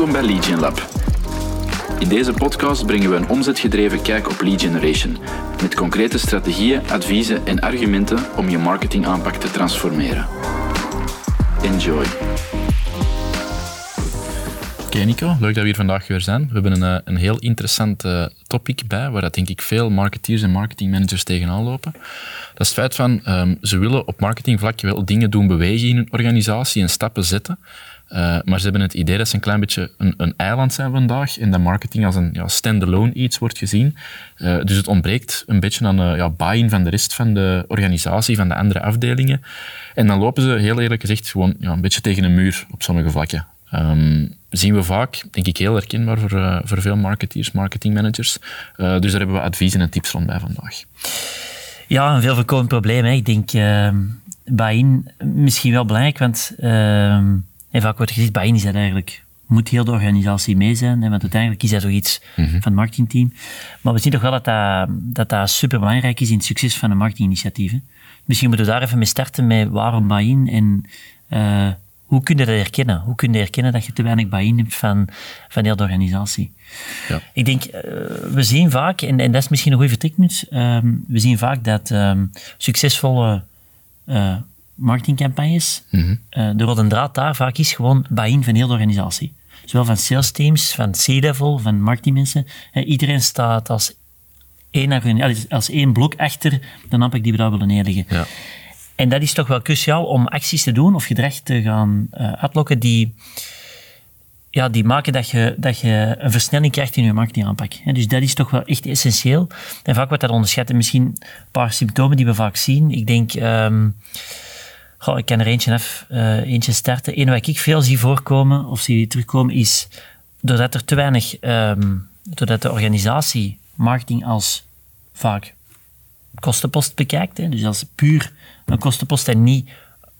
Welkom bij Lead Lab. In deze podcast brengen we een omzetgedreven kijk op lead generation, met concrete strategieën, adviezen en argumenten om je marketingaanpak te transformeren. Enjoy. Oké Nico, leuk dat we hier vandaag weer zijn. We hebben een, eh, een heel interessant eh, topic bij, waar dat denk ik veel marketeers en marketingmanagers tegenaan lopen. Dat is het feit van, um, ze willen op marketingvlak wel dingen doen bewegen in een organisatie en stappen zetten, uh, maar ze hebben het idee dat ze een klein beetje een, een eiland zijn vandaag en dat marketing als een ja, standalone iets wordt gezien. Uh, dus het ontbreekt een beetje aan uh, ja, buy-in van de rest van de organisatie, van de andere afdelingen. En dan lopen ze heel eerlijk gezegd gewoon ja, een beetje tegen een muur op sommige vlakken. Um, zien we vaak, denk ik heel herkenbaar voor, voor veel marketeers, marketingmanagers. Dus daar hebben we adviezen en tips rond bij vandaag. Ja, een veel voorkomend probleem. Hè. Ik denk uh, buy-in misschien wel belangrijk, want uh, vaak wordt gezegd, buy-in is dat eigenlijk moet heel de organisatie mee zijn, hè, want uiteindelijk is dat toch iets mm -hmm. van het marketingteam. Maar we zien toch wel dat dat, dat, dat superbelangrijk is in het succes van een marketinginitiatief. Hè. Misschien moeten we daar even mee starten met waarom buy-in en uh, hoe kun je dat herkennen? Hoe kun je herkennen dat je te weinig buy-in hebt van, van heel de organisatie? Ja. Ik denk, uh, we zien vaak, en, en dat is misschien een goede vertrekpunt, um, we zien vaak dat um, succesvolle uh, marketingcampagnes, mm -hmm. uh, de rode draad daar vaak is gewoon buy-in van heel de organisatie. Zowel van sales teams, van C-level, van marketingmensen. iedereen staat als één, als één blok achter de aanpak die we daar willen neerleggen. Ja. En dat is toch wel cruciaal om acties te doen of gedrag te gaan uh, uitlokken die, ja, die maken dat je, dat je een versnelling krijgt in je marketingaanpak. Dus dat is toch wel echt essentieel. En vaak wordt dat onderschat. En misschien een paar symptomen die we vaak zien. Ik denk... Um, Goh, ik kan er eentje, af, uh, eentje starten. Eén wat ik veel zie voorkomen, of zie terugkomen, is doordat er te weinig, um, doordat de organisatie marketing als vaak kostenpost bekijkt, hè, dus als puur een kostenpost en niet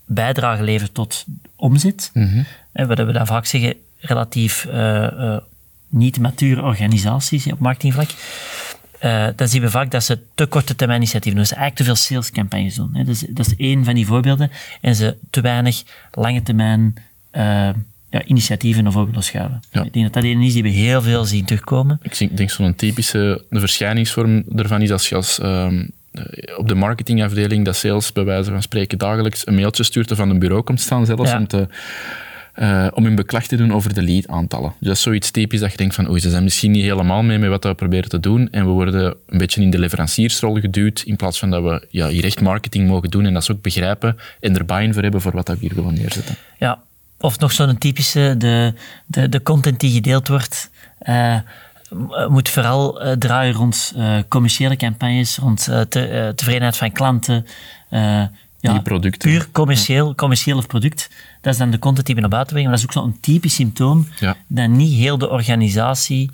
bijdrage levert tot omzet, mm -hmm. wat we dan vaak zeggen, relatief uh, uh, niet mature organisaties op marketingvlak, uh, dan zien we vaak dat ze te korte termijn initiatieven doen. Ze eigenlijk te veel salescampagnes doen. Hè. Dus, dat is één van die voorbeelden. En ze te weinig lange termijn ja, initiatieven voren willen schuiven. Ja. Ik denk dat dat een is die we heel veel zien terugkomen. Ik denk zo'n typische de verschijningsvorm daarvan is als je als um, op de marketingafdeling dat sales bij wijze van spreken dagelijks een mailtje stuurt of van een bureau komt staan zelfs ja. om te uh, om hun beklag te doen over de lead-aantallen. Dus dat is zoiets typisch dat je denkt van, oei, ze zijn misschien niet helemaal mee met wat we proberen te doen en we worden een beetje in de leveranciersrol geduwd in plaats van dat we ja, hier echt marketing mogen doen en dat ze ook begrijpen en er buy-in voor hebben voor wat we hier willen neerzetten. Ja, of nog zo'n typische, de, de, de content die gedeeld wordt, uh, moet vooral uh, draaien rond commerciële campagnes, rond te, tevredenheid van klanten. Ja, die producten. Puur commercieel, commercieel of product. Dat is dan de content die we naar buiten brengen. Maar dat is ook zo'n typisch symptoom ja. dat niet heel de organisatie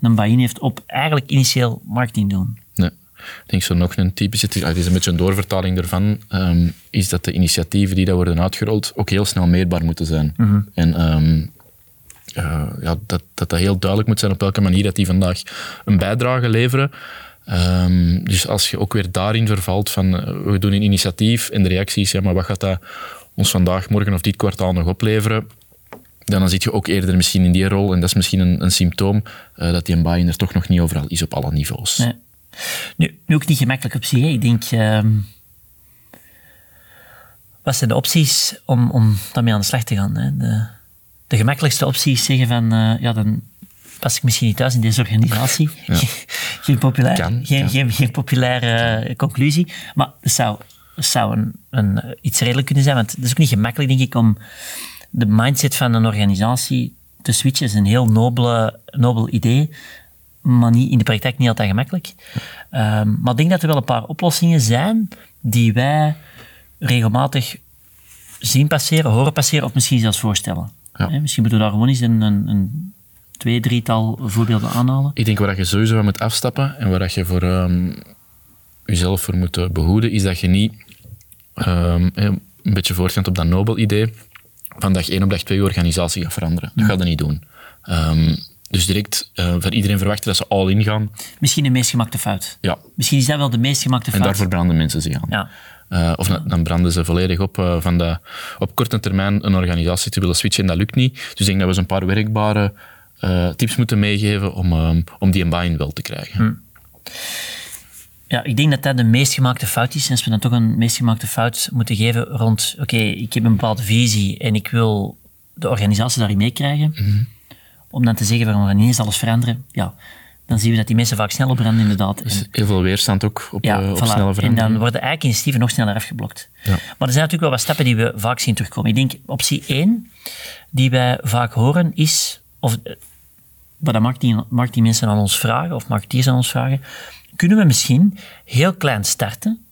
een buy-in heeft op eigenlijk initieel marketing doen. Nee. Ik denk zo nog een typische, het is een beetje een doorvertaling daarvan, um, is dat de initiatieven die daar worden uitgerold ook heel snel meetbaar moeten zijn. Mm -hmm. En um, uh, ja, dat, dat dat heel duidelijk moet zijn op welke manier dat die vandaag een bijdrage leveren. Um, dus als je ook weer daarin vervalt van uh, we doen een initiatief en de reactie is ja, maar wat gaat dat ons vandaag, morgen of dit kwartaal nog opleveren? Dan, dan zit je ook eerder misschien in die rol en dat is misschien een, een symptoom uh, dat die een buy er toch nog niet overal is op alle niveaus. Nu, nu ook niet gemakkelijk op zich. Hè. Ik denk, um, wat zijn de opties om, om daarmee aan de slag te gaan? Hè? De, de gemakkelijkste optie is zeggen van, uh, ja, dan pas ik misschien niet thuis in deze organisatie. Ja. geen, populair, kan, geen, kan. Geen, geen, populaire conclusie. Maar het zou, zou een, een, iets redelijk kunnen zijn, want het is ook niet gemakkelijk, denk ik, om de mindset van een organisatie te switchen. Dat is een heel nobele, nobel idee maar niet, in de praktijk niet altijd gemakkelijk. Um, maar ik denk dat er wel een paar oplossingen zijn die wij regelmatig zien passeren, horen passeren of misschien zelfs voorstellen. Ja. Misschien moeten we daar gewoon eens een, een, een twee, drietal voorbeelden aanhalen. Ik denk waar je sowieso van moet afstappen en waar je voor um, jezelf voor moet behoeden, is dat je niet um, een beetje voortgaand op dat nobel idee van dag één op dag twee je organisatie gaat veranderen. Dat gaat dat niet doen. Um, dus direct uh, van iedereen verwachten dat ze all-in gaan. Misschien de meest gemakte fout. Ja. Misschien is dat wel de meest gemakte fout. En daarvoor branden mensen zich aan. Ja. Uh, of dan branden ze volledig op uh, van de, op korte termijn een organisatie te willen switchen. En dat lukt niet. Dus ik denk dat we eens een paar werkbare uh, tips moeten meegeven om, um, om die buy-in wel te krijgen. Hmm. Ja, ik denk dat dat de meest gemaakte fout is. Als we dan toch een meest gemaakte fout moeten geven rond, oké, okay, ik heb een bepaalde visie en ik wil de organisatie daarin meekrijgen. -hmm. Om dan te zeggen, we gaan ineens alles veranderen. Ja, dan zien we dat die mensen vaak sneller branden, inderdaad. Dus heel veel weerstand ook op, ja, uh, op voilà. snelle verandering. En dan worden eigenlijk initiatieven nog sneller afgeblokt. Ja. Maar er zijn natuurlijk wel wat stappen die we vaak zien terugkomen. Ik denk, optie 1, die wij vaak horen, is... Of, eh, wat de marketing, marketingmensen aan ons vragen, of marketeers aan ons vragen, kunnen we misschien heel klein starten,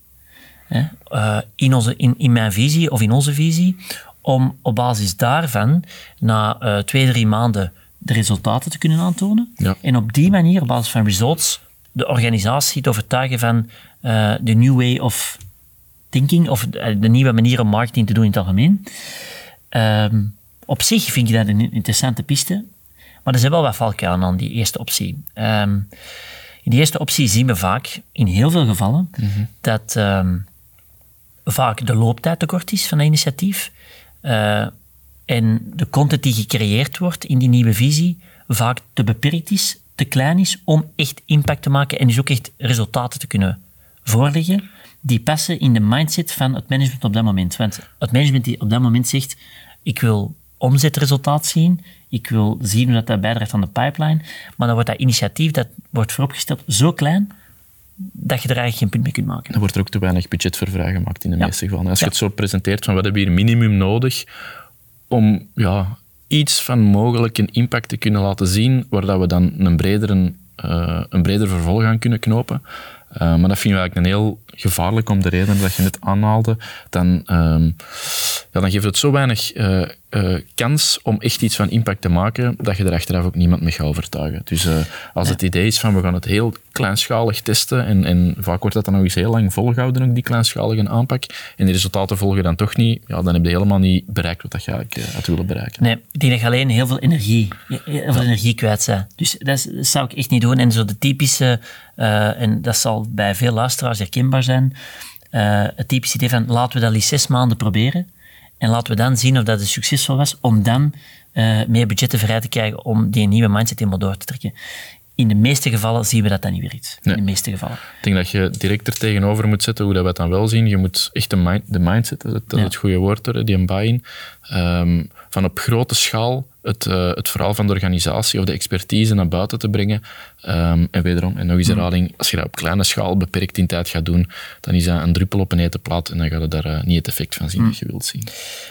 hè, uh, in, onze, in, in mijn visie of in onze visie, om op basis daarvan na uh, twee, drie maanden de resultaten te kunnen aantonen. Ja. En op die manier, op basis van results, de organisatie te overtuigen van uh, de new way of thinking, of de nieuwe manier om marketing te doen in het algemeen. Um, op zich vind ik dat een interessante piste, maar er zijn wel wat valkuilen aan die eerste optie. Um, in die eerste optie zien we vaak, in heel veel gevallen, mm -hmm. dat um, vaak de looptijd te kort is van een initiatief. Uh, en de content die gecreëerd wordt in die nieuwe visie vaak te beperkt is, te klein is om echt impact te maken en dus ook echt resultaten te kunnen voorleggen die passen in de mindset van het management op dat moment. Want het management die op dat moment zegt, ik wil omzetresultaat zien, ik wil zien hoe dat, dat bijdraagt aan de pipeline, maar dan wordt dat initiatief dat wordt vooropgesteld zo klein dat je er eigenlijk geen punt mee kunt maken. Dan wordt er ook te weinig budget voor vrijgemaakt in de meeste gevallen. Als je het zo presenteert van wat hebben we hier minimum nodig om ja, iets van mogelijk een impact te kunnen laten zien, waar dat we dan een bredere, uh, een breder vervolg aan kunnen knopen. Uh, maar dat vind ik eigenlijk een heel gevaarlijk om de reden dat je net aanhaalde. Dan, um, ja, dan geeft het zo weinig uh, uh, kans om echt iets van impact te maken, dat je er achteraf ook niemand mee gaat overtuigen. Dus als het idee is van we gaan het heel kleinschalig testen, en, en vaak wordt dat dan nog eens heel lang volgehouden, ook die kleinschalige aanpak, en de resultaten volgen dan toch niet, ja, dan heb je helemaal niet bereikt wat je eigenlijk had willen bereiken. Nee, ik denk dat je alleen heel veel energie, heel veel energie kwijt bent. Dus dat, zou ik echt niet doen. En zo de typische, en dat zal bij veel luisteraars herkenbaar zijn. Het typische idee van laten we dat liefst zes maanden proberen. En laten we dan zien of dat een succesvol was, om dan uh, meer budgetten vrij te krijgen om die nieuwe mindset helemaal door te trekken. In de meeste gevallen zien we dat dat niet werkt. Nee. In de meeste gevallen. Ik denk dat je direct er tegenover moet zetten hoe dat we het dan wel zien. Je moet echt de, mind, de mindset, dat is het, goede woord, die een buy-in, um, van op grote schaal het, uh, het verhaal van de organisatie of de expertise naar buiten te brengen. Um, en wederom, en nog eens herhaling, als je dat op kleine schaal beperkt in tijd gaat doen, dan is dat een druppel op een hete plaat en dan gaat je daar uh, niet het effect van zien mm. dat je wilt zien.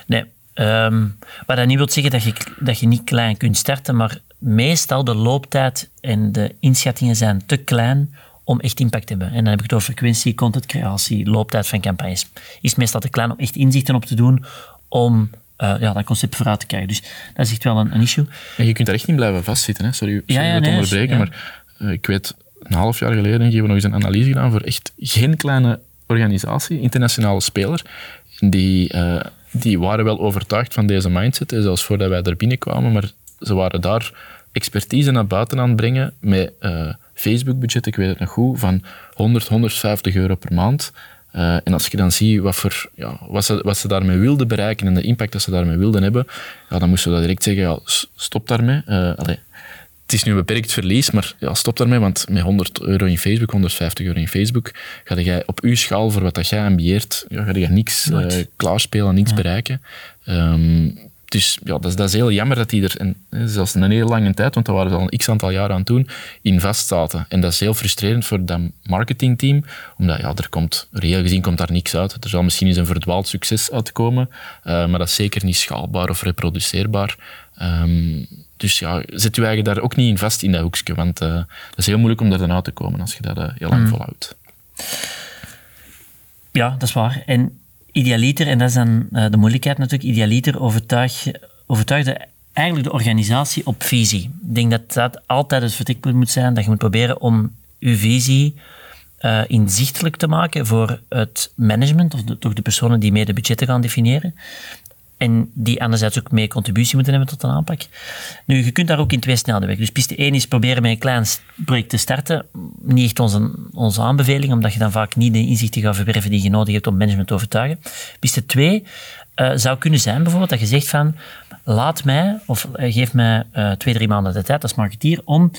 Nee, um, wat dat niet wil zeggen dat je, dat je niet klein kunt starten, maar meestal de looptijd en de inschattingen zijn te klein om echt impact te hebben. En dan heb ik het over frequentie, contentcreatie, looptijd van campagnes. Is meestal te klein om echt inzichten op te doen om uh, ja, dat concept vooruit te krijgen. Dus dat is echt wel een, een issue. En je kunt daar echt niet blijven vastzitten. Hè? Sorry, sorry ja, onderbreken, maar uh, ik weet, een half jaar geleden hebben we nog eens een analyse gedaan voor echt geen kleine organisatie, internationale speler, die, uh, die waren wel overtuigd van deze mindset, zelfs voordat wij er binnenkwamen, maar ze waren daar expertise naar buiten aan het brengen met Facebook-budget, ik weet het nog goed, van 100, 150 euro per maand. Uh, en als je dan ziet wat, voor, ja, wat, ze, wat ze daarmee wilden bereiken en de impact dat ze daarmee wilden hebben, ja, dan moesten we direct zeggen, ja, stop daarmee. Uh, allee, het is nu een beperkt verlies, maar ja, stop daarmee, want met 100 euro in Facebook, 150 euro in Facebook, ga jij op uw schaal, voor wat dat jij ambieert, ja, ga je niks uh, klaarspelen, niks ja. bereiken. Um, dus ja, dat is, dat is heel jammer dat die er, en, zelfs een hele lange tijd, want daar waren ze al een x aantal jaar aan toen, in vastzaten. En dat is heel frustrerend voor dat marketingteam, omdat ja, er komt, reëel gezien komt daar niks uit. Er zal misschien eens een verdwaald succes uitkomen, uh, maar dat is zeker niet schaalbaar of reproduceerbaar. Um, dus ja, zet je eigen daar ook niet in vast in dat hoekje, want uh, dat is heel moeilijk om daar dan uit te komen als je dat uh, heel lang mm. volhoudt. Ja, dat is waar. En idealiter, en dat is dan uh, de moeilijkheid natuurlijk, idealiter overtuig, overtuigde eigenlijk de organisatie op visie. Ik denk dat dat altijd het vertrekpunt moet zijn, dat je moet proberen om je visie uh, inzichtelijk te maken voor het management, of toch de personen die mee de budgetten gaan definiëren. En die anderzijds ook meer contributie moeten hebben tot een aanpak. Nu, je kunt daar ook in twee snelheden weg. Dus piste 1 is proberen met een klein project te starten. Niet echt onze, onze aanbeveling, omdat je dan vaak niet de inzichten gaat verwerven die je nodig hebt om management te overtuigen. Piste 2 uh, zou kunnen zijn bijvoorbeeld dat je zegt van, laat mij, of geef mij twee, drie maanden de tijd als marketeer om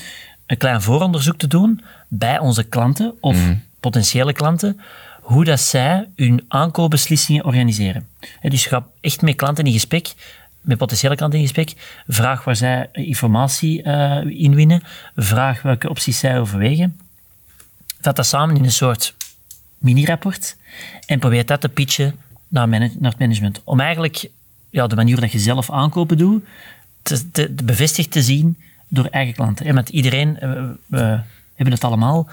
een klein vooronderzoek te doen bij onze klanten of mhm. potentiële klanten, hoe dat zij hun aankoopbeslissingen organiseren. dus je gaat echt met klanten in gesprek, met potentiële klanten in gesprek, vraag waar zij informatie uh, inwinnen, vraag welke opties zij overwegen. Vat dat samen in een soort mini-rapport en probeer dat te pitchen naar, naar het management. Om eigenlijk ja, de manier dat je zelf aankopen doet, te, te, bevestigd te zien door eigen klanten. Want iedereen, eh, we hebben het allemaal,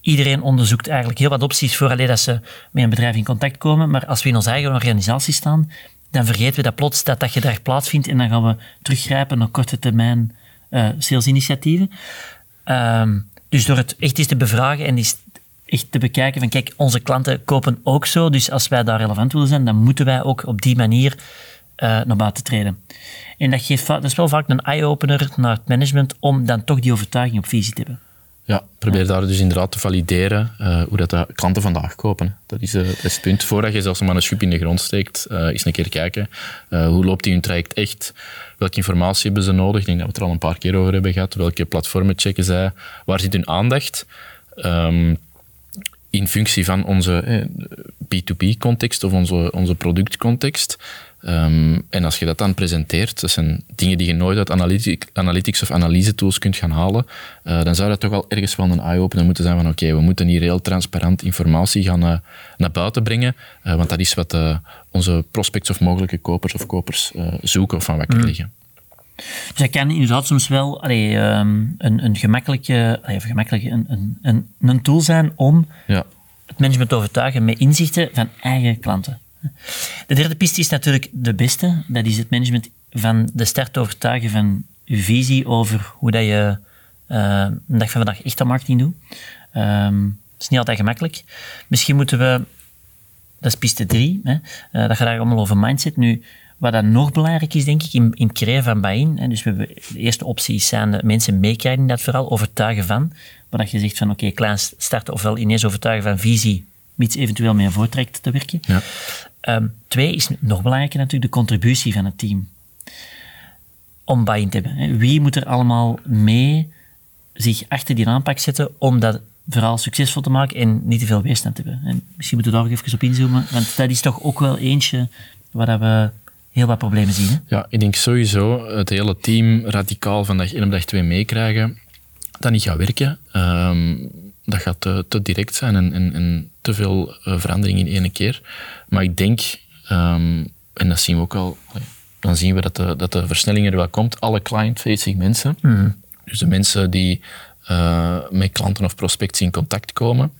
iedereen onderzoekt eigenlijk heel wat opties voor alleen dat ze met een bedrijf in contact komen. Maar als we in onze eigen organisatie staan, dan vergeten we dat plots dat dat gedrag plaatsvindt en dan gaan we teruggrijpen naar korte termijn uh, salesinitiatieven. Ehm, dus door het echt eens te bevragen en eens echt te bekijken van kijk, onze klanten kopen ook zo, dus als wij daar relevant willen zijn, dan moeten wij ook op die manier uh, naar buiten treden. En dat, geeft, dat is wel vaak een eye-opener naar het management om dan toch die overtuiging op visie te hebben. Ja, probeer daar dus inderdaad te valideren uh, hoe dat de klanten vandaag kopen. Dat is, uh, dat is, het punt. Voordat je zelfs maar een schub in de grond steekt, uh, eens een keer kijken. hoe loopt die hun traject echt? Welke informatie hebben ze nodig? Ik denk dat we het er al een paar keer over hebben gehad. Welke platformen checken zij? Waar zit hun aandacht? Um, in functie van onze B2B-context of onze, onze productcontext. Ehm, en als je dat dan presenteert, dat zijn dingen die je nooit uit analytics of analyse tools kunt gaan halen, uh, dan zou dat toch wel ergens wel een eye-opener moeten zijn van oké, we moeten hier heel transparant informatie gaan uh, naar buiten brengen, uh, want dat is wat onze prospects of mogelijke kopers of kopers zoeken of van wakker mm. liggen. Dus dat kan inderdaad soms wel allee, um, een, een gemakkelijke, allee, gemakkelijke een, een, een, een tool zijn om ja. het management te overtuigen met inzichten van eigen klanten. De derde piste is natuurlijk de beste. Dat is het management van de start overtuigen van uw visie over hoe dat je uh, een dag van vandaag echt aan marketing doet. Dat is niet altijd gemakkelijk. Misschien moeten we, dat is piste drie, hè, uh, dat gaat allemaal over mindset. Nu, wat dan nog belangrijk is, denk ik, in, in het creëren van buy-in. Dus we de eerste optie zijn de mensen meekrijgen in dat vooral, overtuigen van. Maar dat je zegt van, oké, klein starten, ofwel ineens overtuigen van visie, iets eventueel mee voortrekt te werken. Ja. Um, twee is nog belangrijker natuurlijk de contributie van het team. Om buy-in te hebben. Wie moet er allemaal mee zich achter die aanpak zetten om dat verhaal succesvol te maken en niet te veel weerstand te hebben. En misschien moeten we daar ook even op inzoomen, want dat is toch ook wel eentje waar we heel wat problemen zien. Hè? Ja, ik denk sowieso het hele team radicaal van dag 1 op dag 2 meekrijgen, dat niet gaat werken. Um, dat gaat te, te direct zijn en, en, en, te veel uh, verandering in één keer. Maar ik denk, um, en dat zien we ook al, dan zien we dat de, dat de versnelling er wel komt. Alle client-facing mensen, mm. dus de mensen die uh, met klanten of prospects in contact komen,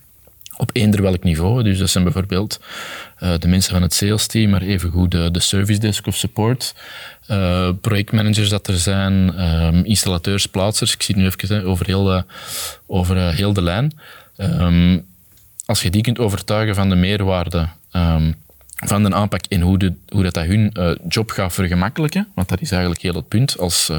op eender welk niveau. Dus dat zijn bijvoorbeeld uh, de mensen van het sales team, maar evengoed de, de service desk of support, uh, projectmanagers dat er zijn, um, installateurs, plaatsers. Ik zie het nu even over heel de, over, heel de lijn. Um, als je die kunt overtuigen van de meerwaarde um, van de aanpak en hoe, de, hoe dat, dat hun job gaat vergemakkelijken, want dat is eigenlijk heel het punt. Als, uh,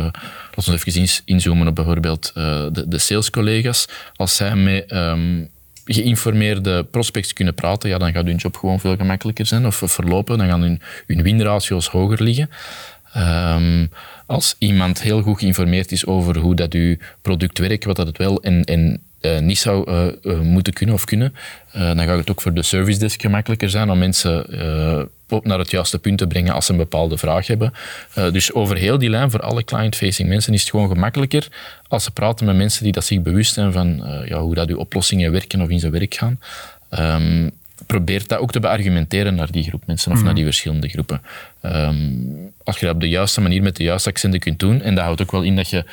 laten we even inzoomen op bijvoorbeeld de, de salescollega's, als zij um, geïnformeerde prospects kunnen praten, ja, dan gaat hun job gewoon veel gemakkelijker zijn of verlopen, dan gaan hun, hun winratio's hoger liggen. Um, als iemand heel goed geïnformeerd is over hoe dat uw product werkt, wat dat het wel en, en uh, niet zou uh, uh, moeten kunnen of kunnen, dan gaat het ook voor de service desk gemakkelijker zijn om mensen op naar het juiste punt te brengen als ze een bepaalde vraag hebben. dus over heel die lijn, voor alle client-facing mensen, is het gewoon gemakkelijker als ze praten met mensen die dat zich bewust zijn van ja, hoe dat uw oplossingen werken of in zijn werk gaan. Um, probeert dat ook te beargumenteren naar die groep mensen of naar mhm. die verschillende groepen. Um, als je dat op de juiste manier met de juiste accenten kunt doen, en dat houdt ook wel in dat je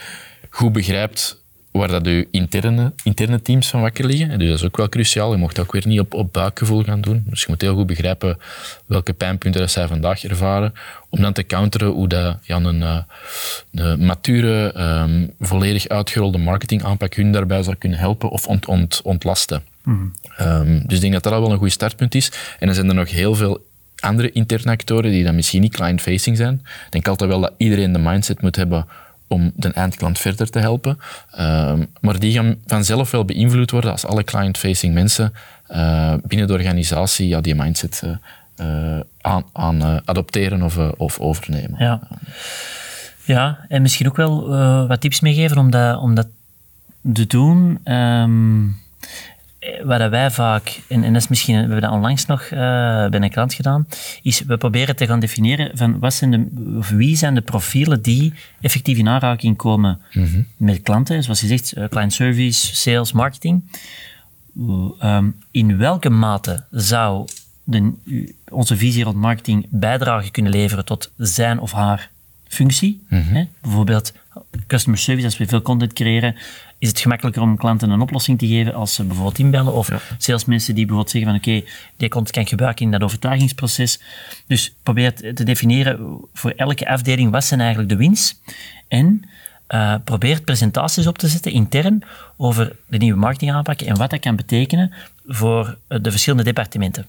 goed begrijpt waar dat je interne, interne teams van wakker liggen. Dus dat is ook wel cruciaal. Je mocht ook weer niet op, op buikgevoel gaan doen. Dus je moet heel goed begrijpen welke pijnpunten dat zij vandaag ervaren, om dan te counteren hoe dat, ja, een, eh, een mature, um, volledig uitgerolde marketingaanpak hun daarbij zou kunnen helpen of ont, ont, ontlasten. Um, dus ik denk dat dat al wel een goed startpunt is. En dan zijn er nog heel veel andere interne actoren die dan misschien niet client-facing zijn. Ik denk altijd wel dat iedereen de mindset moet hebben om de eindklant verder te helpen. Ehm, maar die gaan vanzelf wel beïnvloed worden als alle client-facing mensen uh, binnen de organisatie ja, die mindset uh, aan, aan adopteren of, of overnemen. Ja. ja, en misschien ook wel wat tips meegeven om dat, om dat te doen. Um, wat wij vaak, en, en dat is misschien, we hebben dat onlangs nog uh, bij een klant gedaan, is we proberen te gaan definiëren van wat zijn de, of wie zijn de profielen die effectief in aanraking komen mhm. met klanten, zoals je zegt, uh, client service, sales, marketing. Um, in welke mate zou de, onze visie rond marketing bijdrage kunnen leveren tot zijn of haar functie? Mm hè? Bijvoorbeeld customer service, als we veel content creëren, is het gemakkelijker om klanten een oplossing te geven als ze bijvoorbeeld inbellen of ja. salesmensen die bijvoorbeeld zeggen van oké, die content kan ik gebruiken in dat overtuigingsproces. Dus probeer te definiëren voor elke afdeling wat zijn eigenlijk de wins en uh, probeer presentaties op te zetten intern over de nieuwe marketingaanpak en wat dat kan betekenen voor de verschillende departementen.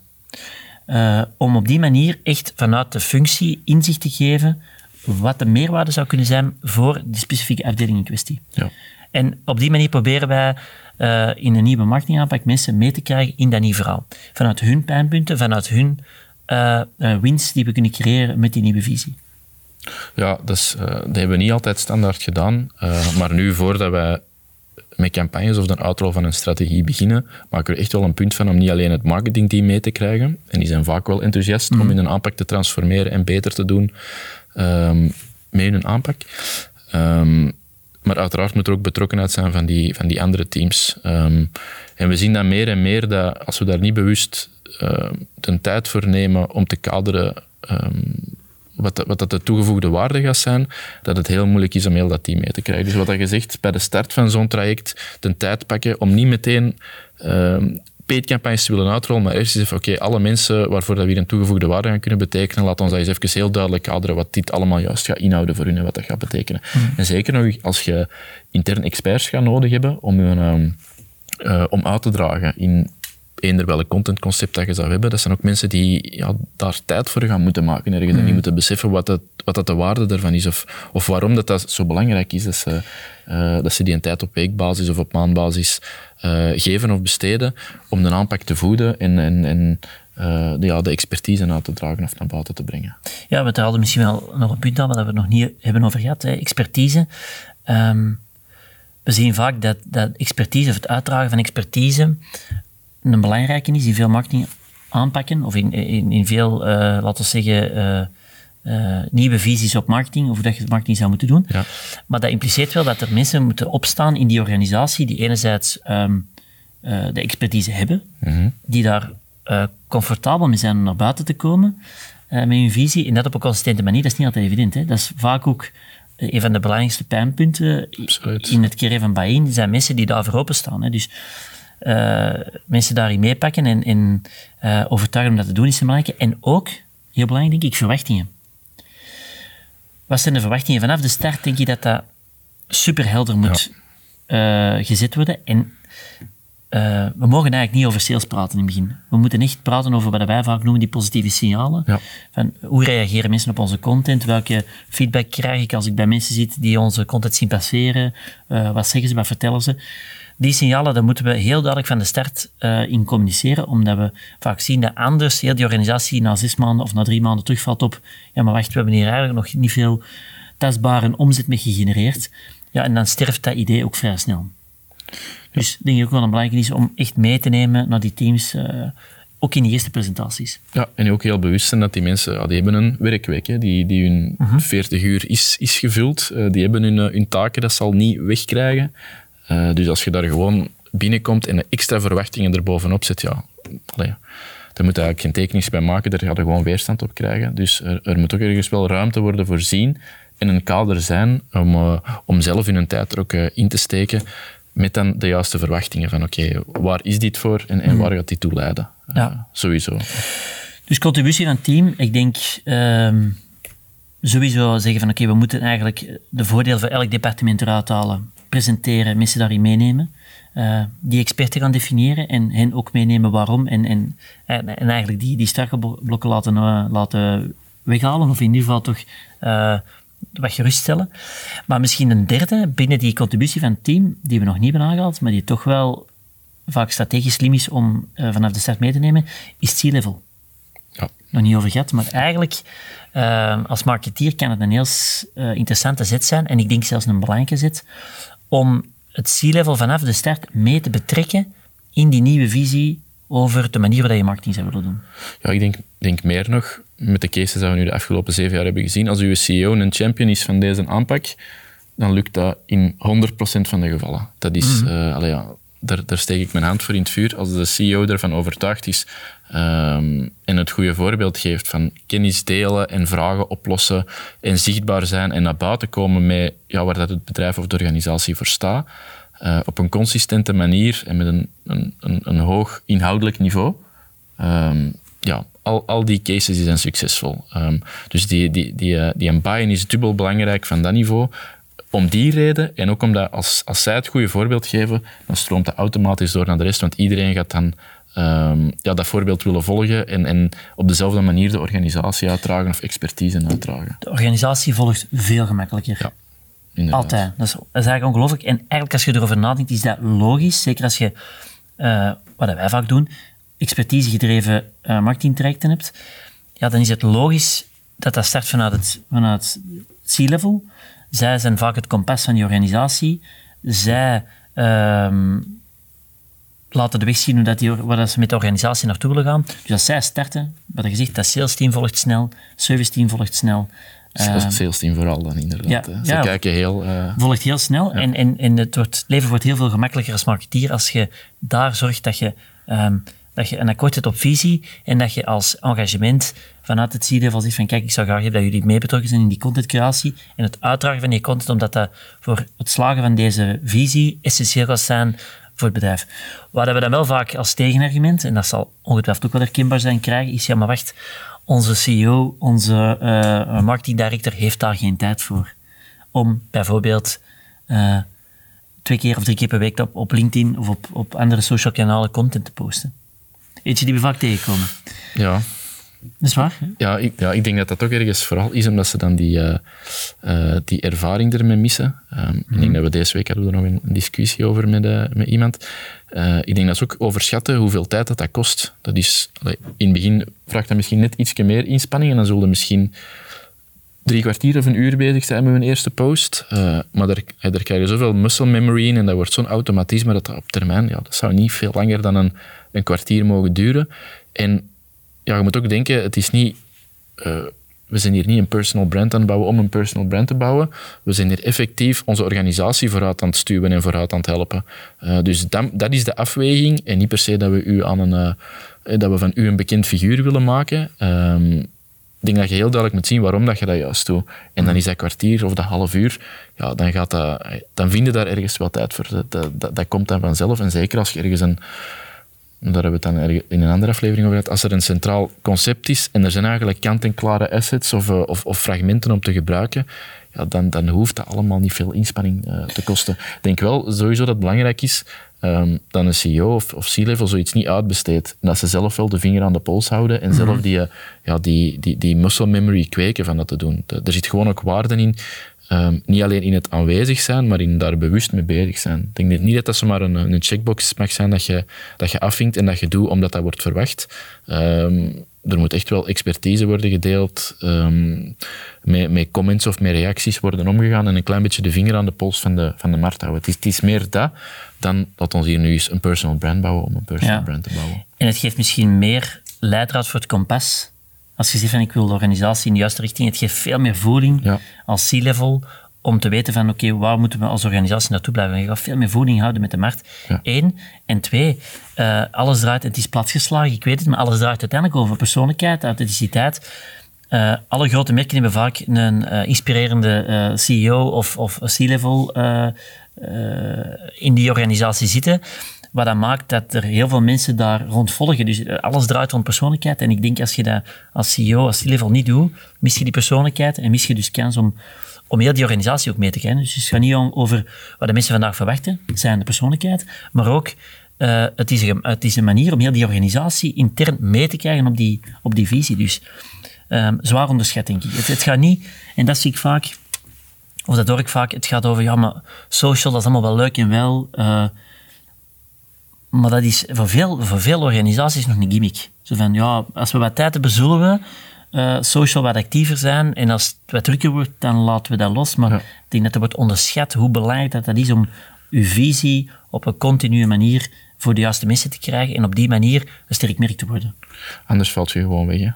Uh, om op die manier echt vanuit de functie inzicht te geven wat de meerwaarde zou kunnen zijn voor die specifieke afdeling in kwestie. Ja. En op die manier proberen wij uh, in een nieuwe marketingaanpak mensen mee te krijgen in dat nieuwe verhaal. Vanuit hun pijnpunten, vanuit hun uh, winst die we kunnen creëren met die nieuwe visie. Ja, dus, dat hebben we niet altijd standaard gedaan. maar nu, voordat wij met campagnes of de uitrol van een strategie beginnen, maken we echt wel een punt van om niet alleen het marketingteam mee te krijgen. En die zijn vaak wel enthousiast om in mhm. een aanpak te transformeren en beter te doen um, met hun aanpak. Um, maar uiteraard moet er ook betrokkenheid zijn van die, van die andere teams. Ehm, en we zien dan meer en meer dat als we daar niet bewust uh, de tijd voor nemen om te kaderen um, wat, wat dat de toegevoegde waarde gaat zijn, dat het heel moeilijk is om heel dat team mee te krijgen. Dus wat je zegt, bij de start van zo'n traject de tijd pakken om niet meteen paid-campagnes te willen uitrollen, maar eerst eens even, oké, alle mensen waarvoor dat we hier een toegevoegde waarde gaan kunnen betekenen, laat ons dat eens even heel duidelijk kaderen wat dit allemaal juist gaat inhouden voor hun en wat dat gaat betekenen. Hmm. En zeker nog als je intern experts gaat nodig hebben om, um, uh, om uit te dragen in eender welk contentconcept dat je zou hebben, dat zijn ook mensen die ja, daar tijd voor gaan moeten maken ergens mm. en die hmm. moeten beseffen wat, dat, wat dat de waarde daarvan is of, of waarom dat, dat zo belangrijk is dat ze, uh, dat ze die een tijd op weekbasis of op maandbasis uh, geven of besteden om de aanpak te voeden en, en, en uh, de, ja, de expertise uit te dragen of naar buiten te brengen. Ja, we hadden misschien wel nog een punt aan waar we het nog niet hebben over gehad. Hè. Expertise. Um, we zien vaak dat, dat expertise of het uitdragen van expertise een belangrijke is in veel marketing aanpakken, of in, in, in veel, uh, laten we zeggen, uh, uh, nieuwe visies op marketing, of hoe dat je marketing zou moeten doen. Ja. Maar dat impliceert wel dat er mensen moeten opstaan in die organisatie die enerzijds um, de expertise hebben, mm die daar comfortabel mee zijn om naar buiten te komen met hun visie, en dat op een consistente manier. Dat is niet altijd evident. Hè? Dat is vaak ook een van de belangrijkste pijnpunten Absoluut. in het creëren van buy-in, zijn mensen die daarvoor openstaan. Hè? Dus uh, mensen daarin meepakken en, en uh, overtuigen om dat te doen is belangrijk. En ook, heel belangrijk denk ik, verwachtingen. Wat zijn de verwachtingen? Vanaf de start denk ik dat dat superhelder moet ja. uh, gezet worden. En we mogen eigenlijk niet over sales praten in het begin. We moeten echt praten over wat wij vaak noemen die positieve signalen. Ja. Van hoe reageren mensen op onze content? Welke feedback krijg ik als ik bij mensen zit die onze content zien passeren? wat zeggen ze, wat vertellen ze? Die signalen, daar moeten we heel duidelijk van de start uh, in communiceren, omdat we vaak zien dat anders heel die organisatie na zes maanden of na drie maanden terugvalt op ja, maar wacht, we hebben hier eigenlijk nog niet veel tastbare omzet mee gegenereerd. Ja, en dan sterft dat idee ook vrij snel. Dus ik denk ook wel een belangrijk is om echt mee te nemen naar die teams, uh, ook in die eerste presentaties. Ja, en ook heel bewust zijn dat die mensen, ja, die hebben een werkweek, hè, die, die hun uh -huh. 40 uur is, is gevuld, uh, die hebben hun, hun taken, dat zal niet wegkrijgen. Uh, dus als je daar gewoon binnenkomt en de extra verwachtingen erbovenop zet, ja, allee, daar moet je eigenlijk geen tekening bij maken, daar ga je gewoon weerstand op krijgen. Dus er, er, moet ook ergens wel ruimte worden voorzien en een kader zijn om, uh, om zelf in een tijd er ook uh, in te steken met dan de juiste verwachtingen van oké, okay, waar is dit voor en, en waar gaat dit toe leiden? Ja. Sowieso. Dus contributie van het team, ik denk... Um sowieso zeggen van oké, okay, we moeten eigenlijk de voordelen voor elk departement eruit halen presenteren, mensen daarin meenemen. Uh, die experten gaan definiëren en hen ook meenemen waarom. En, en, en eigenlijk die, die blokken laten, uh, laten weghalen, of in ieder geval toch uh, wat geruststellen. Maar misschien een derde binnen die contributie van het team, die we nog niet hebben aangehaald, maar die toch wel vaak strategisch slim is om vanaf de start mee te nemen, is C-level. Ja. Nog niet over gehad, maar eigenlijk als marketeer kan het een heel interessante zet zijn, en ik denk zelfs een belangrijke zet, om het C-level vanaf de start mee te betrekken in die nieuwe visie over de manier waarop je marketing zou willen doen. Ja, ik denk, denk meer nog, met de cases die we nu de afgelopen zeven jaar hebben gezien, als uw CEO een champion is van deze aanpak, dan lukt dat in 100% van de gevallen. Dat is, mm ja, daar, daar steek ik mijn hand voor in het vuur. Als de CEO ervan overtuigd is um, en het goede voorbeeld geeft van kennis delen en vragen oplossen en zichtbaar zijn en naar buiten komen met ja, waar dat het bedrijf of de organisatie voor staat, uh, op een consistente manier en met een, een, een, een hoog inhoudelijk niveau. Um, ja, al, al die cases zijn succesvol. Um, dus die, die, die, uh, die een buy-in is dubbel belangrijk van dat niveau om die reden en ook omdat als, als zij het goede voorbeeld geven, dan stroomt dat automatisch door naar de rest, want iedereen gaat dan um, ja, dat voorbeeld willen volgen en, en op dezelfde manier de organisatie uitdragen of expertise uitdragen. De organisatie volgt veel gemakkelijker. Ja. Inderdaad. Altijd. Dat is, dat is eigenlijk ongelooflijk. En eigenlijk als je erover nadenkt, is dat logisch. Zeker als je, uh, wat wij vaak doen, expertisegedreven uh, marketingtrajecten hebt. Ja, dan is het logisch dat dat start vanuit het, vanuit het C-level. Zij zijn vaak het kompas van die organisatie. Zij um, laten de weg zien hoe dat die, waar dat ze met de organisatie naartoe willen gaan. Dus als zij starten, wat je gezegd, dat sales team volgt snel, service team volgt snel. Het uh, sales team vooral dan inderdaad. Ja, Ze kijken heel... Uh, volgt heel snel ja. en, en, en het, wordt, het leven wordt heel veel gemakkelijker als marketeer als je daar zorgt dat je um, dat je een akkoord zet op visie en dat je als engagement vanuit het C-level zegt van kijk, ik zou graag hebben dat jullie mee betrokken zijn in die contentcreatie en het uitdragen van die content, omdat dat voor het slagen van deze visie essentieel gaat zijn voor het bedrijf. Waar we dan wel vaak als tegenargument, en dat zal ongetwijfeld ook wel herkenbaar zijn, krijgen, is ja, maar wacht, onze CEO, onze uh, marketing director heeft daar geen tijd voor. Om bijvoorbeeld uh, twee keer of drie keer per week op, op LinkedIn of op, op andere social kanalen content te posten. Eentje die we vaak tegenkomen. Ja. Dat is waar. Ja ik, ja, ik denk dat dat ook ergens vooral is omdat ze dan die, uh, uh, die ervaring ermee missen. Um, mm. Ik denk mhm. dat we deze week hadden we er nog een discussie over met, uh, met iemand. ik denk dat ze ook overschatten hoeveel tijd dat, dat kost. Dat is, allee, in het begin vraagt dat misschien net iets meer inspanning en dan zullen misschien drie kwartier of een uur bezig zijn met een eerste post. maar daar, daar krijg je zoveel muscle memory in en dat wordt zo'n automatisme dat, dat op termijn, ja, dat zou niet veel langer dan een een kwartier mogen duren. En ja, je moet ook denken, het is niet... Uh, we zijn hier niet een personal brand aan het bouwen om een personal brand te bouwen. We zijn hier effectief onze organisatie vooruit aan het stuwen en vooruit aan het helpen. Uh, dus dat, dat, is de afweging en niet per se dat we, u aan een, uh, dat we van u een bekend figuur willen maken. Um, ik denk dat je heel duidelijk moet zien waarom dat je dat juist doet. En dan is dat kwartier of dat half uur, ja, dan, gaat dat, dan vind je daar ergens wel tijd voor. Dat, dat, dat komt dan vanzelf. En zeker als je ergens een, daar hebben we het dan in een andere aflevering over gehad, als er een centraal concept is en er zijn eigenlijk kant-en-klare assets of, eh, of, of, fragmenten om te gebruiken, ja, dan, dan hoeft dat allemaal niet veel inspanning uh, te kosten. Ik denk wel sowieso dat het belangrijk is um, dat een CEO of, of C-level zoiets niet uitbesteedt. En dat ze zelf wel de vinger aan de pols houden en zelf mhm. die, eh, ja, die, die, die muscle memory kweken van dat te doen. Er zit gewoon ook waarde in Um, niet alleen in het aanwezig zijn, maar in daar bewust mee bezig zijn. Ik denk niet dat dat zomaar een, een checkbox mag zijn dat je, dat je afvinkt en dat je doet omdat dat wordt verwacht. Um, er moet echt wel expertise worden gedeeld, um, met, met, comments of met reacties worden omgegaan en een klein beetje de vinger aan de pols van de, van de markt houden. Het is, het is meer dat dan dat ons hier nu eens een personal brand bouwen om een personal brand te bouwen. En het geeft misschien meer leidraad voor het kompas als je zegt van ik wil de organisatie in de juiste richting, het geeft veel meer voeding als C-level om te weten van oké, waar moeten we als organisatie naartoe blijven? Je gaat veel meer voeding houden met de markt. Eén. En twee, uh, alles draait, het is platgeslagen, ik weet het, maar alles draait uiteindelijk over persoonlijkheid, authenticiteit. Uh, alle grote merken hebben vaak een uh, inspirerende CEO of, of C-level in die organisatie zitten. Wat dat maakt dat er heel veel mensen daar rond volgen. Dus eh, alles draait rond persoonlijkheid. En ik denk als je dat als CEO, als C-level niet doet, mis je die persoonlijkheid en mis je dus kans om, om heel die organisatie ook mee te kennen. Dus het gaat niet over wat de mensen vandaag verwachten, zijn de persoonlijkheid, maar ook uh, het, is een, het is een manier om heel die organisatie intern mee te krijgen op die, op die visie. Dus um, zwaar onderschat, denk ik. Het, het, gaat niet, en dat zie ik vaak, of dat hoor ik vaak, het gaat over, ja, maar social, dat is allemaal wel leuk en wel, uh, maar dat is voor veel, voor veel organisaties nog een gimmick. Zo van, ja, als we wat tijd hebben, zullen we uh, social wat actiever zijn. En als het wat drukker wordt, dan laten we dat los. Maar ik denk dat er wordt onderschat hoe belangrijk dat, dat is om uw visie op een continue manier voor de juiste mensen te krijgen en op die manier een sterk merk te worden. Anders valt je gewoon weg. Hè?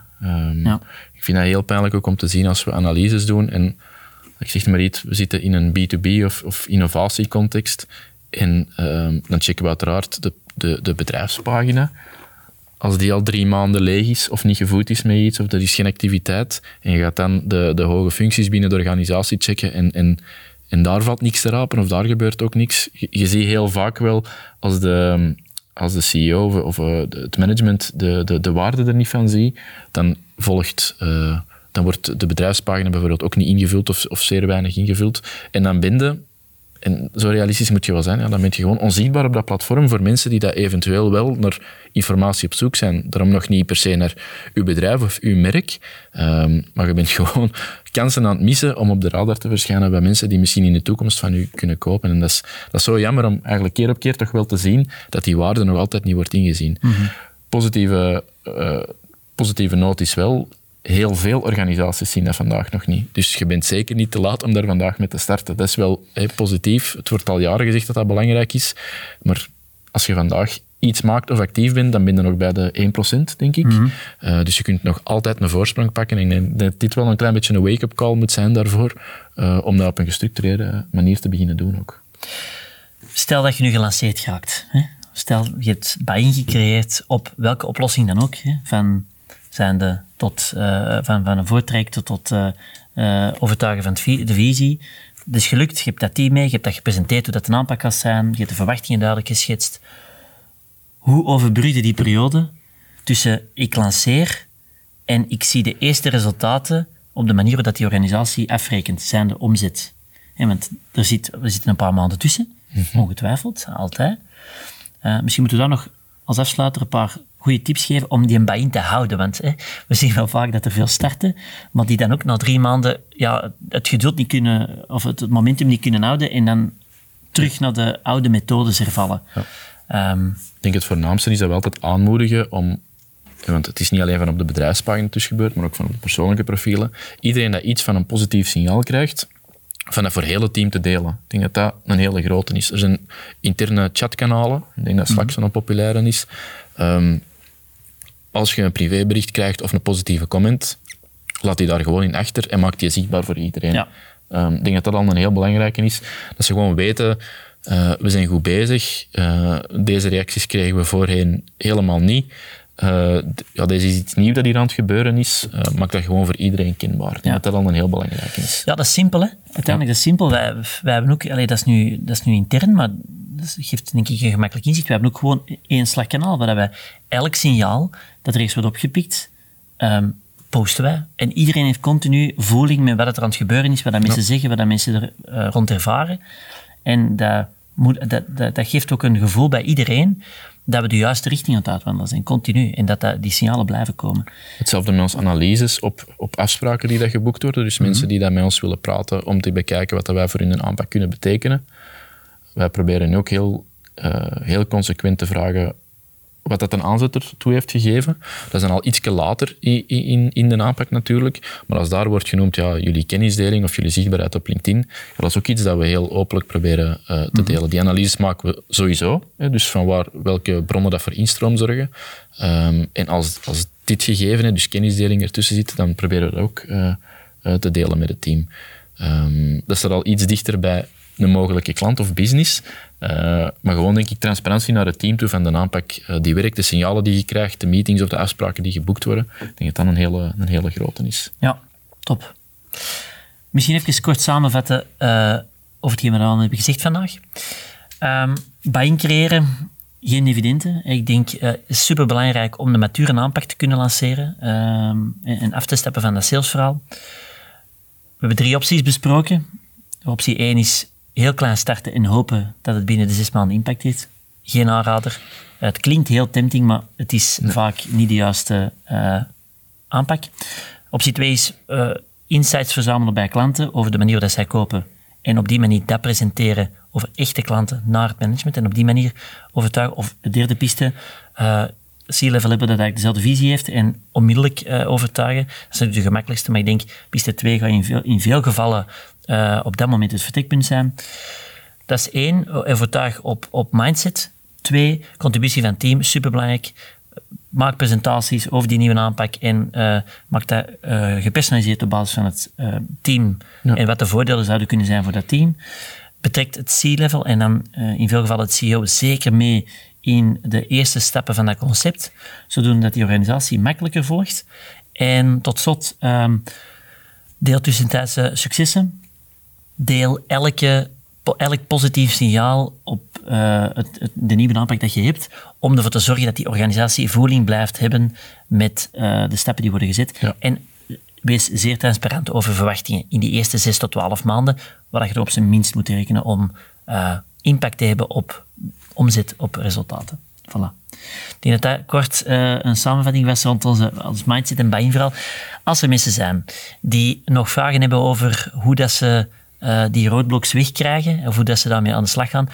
Um, ja. Ik vind dat heel pijnlijk ook om te zien als we analyses doen en ik zeg maar iets, we zitten in een B2B of, of innovatiecontext en um, dan checken we uiteraard de, de, de bedrijfspagina als die al drie maanden leeg is of niet gevoed is met iets, of er is geen activiteit, en je gaat dan de, de hoge functies binnen de organisatie checken en, en, en daar valt niks te rapen of daar gebeurt ook niks. Je, ziet heel vaak wel als de, als de CEO of, eh, het management de, de, de waarde er niet van ziet, dan volgt... Uh, dan wordt de bedrijfspagina bijvoorbeeld ook niet ingevuld of, of zeer weinig ingevuld. En dan binden en zo realistisch moet je wel zijn. Ja, dan ben je gewoon onzichtbaar op dat platform voor mensen die dat eventueel wel naar informatie op zoek zijn. Daarom nog niet per se naar uw bedrijf of uw merk. Um, maar je bent gewoon kansen aan het missen om op de radar te verschijnen bij mensen die misschien in de toekomst van u kunnen kopen. En dat is, dat is zo jammer om eigenlijk keer op keer toch wel te zien dat die waarde nog altijd niet wordt ingezien. Mm -hmm. Positieve, uh, positieve noot is wel, heel veel organisaties zien dat vandaag nog niet. Dus je bent zeker niet te laat om daar vandaag mee te starten. Dat is wel positief. Het wordt al jaren gezegd dat dat belangrijk is. Maar als je vandaag iets maakt of actief bent, dan ben je nog bij de 1%, denk ik. Mm uh, dus je kunt nog altijd een voorsprong pakken. En ik denk dat dit wel een klein beetje een wake-up call moet zijn daarvoor, uh, om dat op een gestructureerde manier te beginnen doen ook. Stel dat je nu gelanceerd gaat. Hè? Stel, je hebt buy gecreëerd op welke oplossing dan ook. Hè? Van zijnde tot, uh, van, van een voortraject tot uh, uh, overtuigen van de visie. Dus gelukt, je hebt dat team mee, je hebt dat gepresenteerd hoe dat een aanpak kan zijn, je hebt de verwachtingen duidelijk geschetst. Hoe overbrugde die periode tussen ik lanceer en ik zie de eerste resultaten op de manier waarop die organisatie afrekent, zijn de omzet. Want er zit, er zitten een paar maanden tussen, mhm. ongetwijfeld, altijd. Misschien moeten we daar nog als afsluiter een paar goede tips geven om die buy-in te houden. Want hè, we zien wel vaak dat er veel starten, maar die dan ook na drie maanden ja, het geduld niet kunnen, of het, momentum niet kunnen houden en dan terug naar de oude methodes hervallen. Ja. Um, ik denk het voornaamste is dat we altijd aanmoedigen om want het is niet alleen van op de bedrijfspagina dus gebeurd, maar ook van op de persoonlijke profielen. Iedereen dat iets van een positief signaal krijgt, van dat voor het hele team te delen. Ik denk dat dat een hele grote is. Er zijn interne chatkanalen. Ik denk dat Slack mhm. zo'n populaire is. Um, als je een privébericht krijgt of een positieve comment, laat die daar gewoon in achter en maak die zichtbaar voor iedereen. Ja. Um, ik denk dat dat al een heel belangrijke is. Dat ze gewoon weten, uh, we zijn goed bezig. Uh, deze reacties kregen we voorheen helemaal niet. Uh, ja, deze is iets nieuws dat hier aan het gebeuren is. maak dat gewoon voor iedereen kenbaar. Ja. Dat dat al een heel belangrijk is. Ja, dat is simpel. Hè? Uiteindelijk ja. dat is simpel. Wij, wij hebben ook, allee, dat, is nu, dat is nu intern, maar dat geeft denk ik een gemakkelijk inzicht. We hebben ook gewoon één slagkanaal waar wij elk signaal dat er eens wordt opgepikt, um, posten wij. En iedereen heeft continu voeling met wat er aan het gebeuren is, wat dat mensen zeggen, wat dat mensen er uh, rond ervaren. En dat, moet, dat, dat, dat, geeft ook een gevoel bij iedereen dat we de juiste richting aan het uitwandelen zijn, continu. En dat, dat die signalen blijven komen. Hetzelfde met onze analyses op, op afspraken die dat geboekt worden. Dus mensen mhm. die dat met ons willen praten om te bekijken wat dat wij voor hun aanpak kunnen betekenen. Wij proberen nu ook heel, uh, heel consequent te vragen wat dat een aanzet ertoe heeft gegeven. Dat is dan al iets later in, in, in de aanpak natuurlijk. Maar als daar wordt genoemd, ja, jullie kennisdeling of jullie zichtbaarheid op LinkedIn, dat is ook iets dat we heel openlijk proberen uh, te mhm. delen. Die analyses maken we sowieso, hè, dus van waar, welke bronnen dat voor instroom zorgen. Um, en als, als dit gegeven, dus kennisdeling ertussen zit, dan proberen we dat ook uh, uh, te delen met het team. Um, dat is er al iets dichter bij een mogelijke klant of business. Uh, maar gewoon denk ik transparantie naar het team toe van de aanpak uh, die werkt, de signalen die je krijgt, de meetings of de afspraken die geboekt worden. Ik denk dat dat een hele, een hele grote is. Ja, top. Misschien even kort samenvatten uh, over hetgeen we dan hebben gezegd vandaag. Um, buy creëren, geen dividenden. Ik denk het is super belangrijk om de mature aanpak te kunnen lanceren um, en af te stappen van dat salesverhaal. We hebben drie opties besproken. Optie 1 is heel klein starten en hopen dat het binnen de zes maanden impact heeft. Geen aanrader. Het klinkt heel tempting, maar het is vaak niet de juiste uh, aanpak. Optie 2 is uh, insights verzamelen bij klanten over de manier waarop zij kopen. En op die manier dat presenteren over echte klanten naar het management. En op die manier overtuigen. Of de derde piste, uh, C-level hebben dat eigenlijk dezelfde visie heeft en onmiddellijk uh, overtuigen. Dat is natuurlijk de gemakkelijkste, maar ik denk piste 2 gaat in veel, in veel gevallen uh, op dat moment het vertrekpunt zijn. Dat is één, overtuig op, op mindset. Twee, contributie van het team, superbelangrijk maak presentaties over die nieuwe aanpak en uh, maak dat uh, gepersonaliseerd op basis van het team en wat de voordelen zouden kunnen zijn voor dat team. Betrekt het C-level en dan in veel gevallen het CEO zeker mee in de eerste stappen van dat concept, zodoende dat die organisatie makkelijker volgt. En tot slot, um, deel tussentijdse successen. Deel elke elk positief signaal op uh, het, het, de nieuwe aanpak dat je hebt, om ervoor te zorgen dat die organisatie voeling blijft hebben met uh, de stappen die worden gezet. Ja. En wees zeer transparant over verwachtingen in die eerste 6 tot 12 maanden, waar je er op zijn minst moet rekenen om uh, impact te hebben op omzet, op resultaten. Voilà. Ik denk dat dat kort uh, een samenvatting was rond onze, ons mindset en buy vooral. Als er mensen zijn die nog vragen hebben over hoe dat ze uh, die roadblocks wegkrijgen, of hoe dat ze daarmee aan de slag gaan,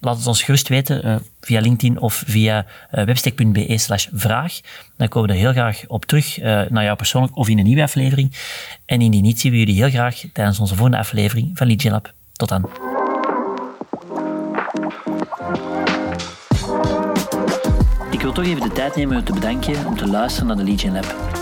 laat het ons gerust weten uh, via LinkedIn of via uh, webstack.be slash vraag. Dan komen we er heel graag op terug, naar jou persoonlijk of in een nieuwe aflevering. En indien niet, zien we jullie heel graag tijdens onze volgende aflevering van Legion Lab. Tot dan. Ik wil toch even de tijd nemen om te bedanken om te luisteren naar de Legion Lab.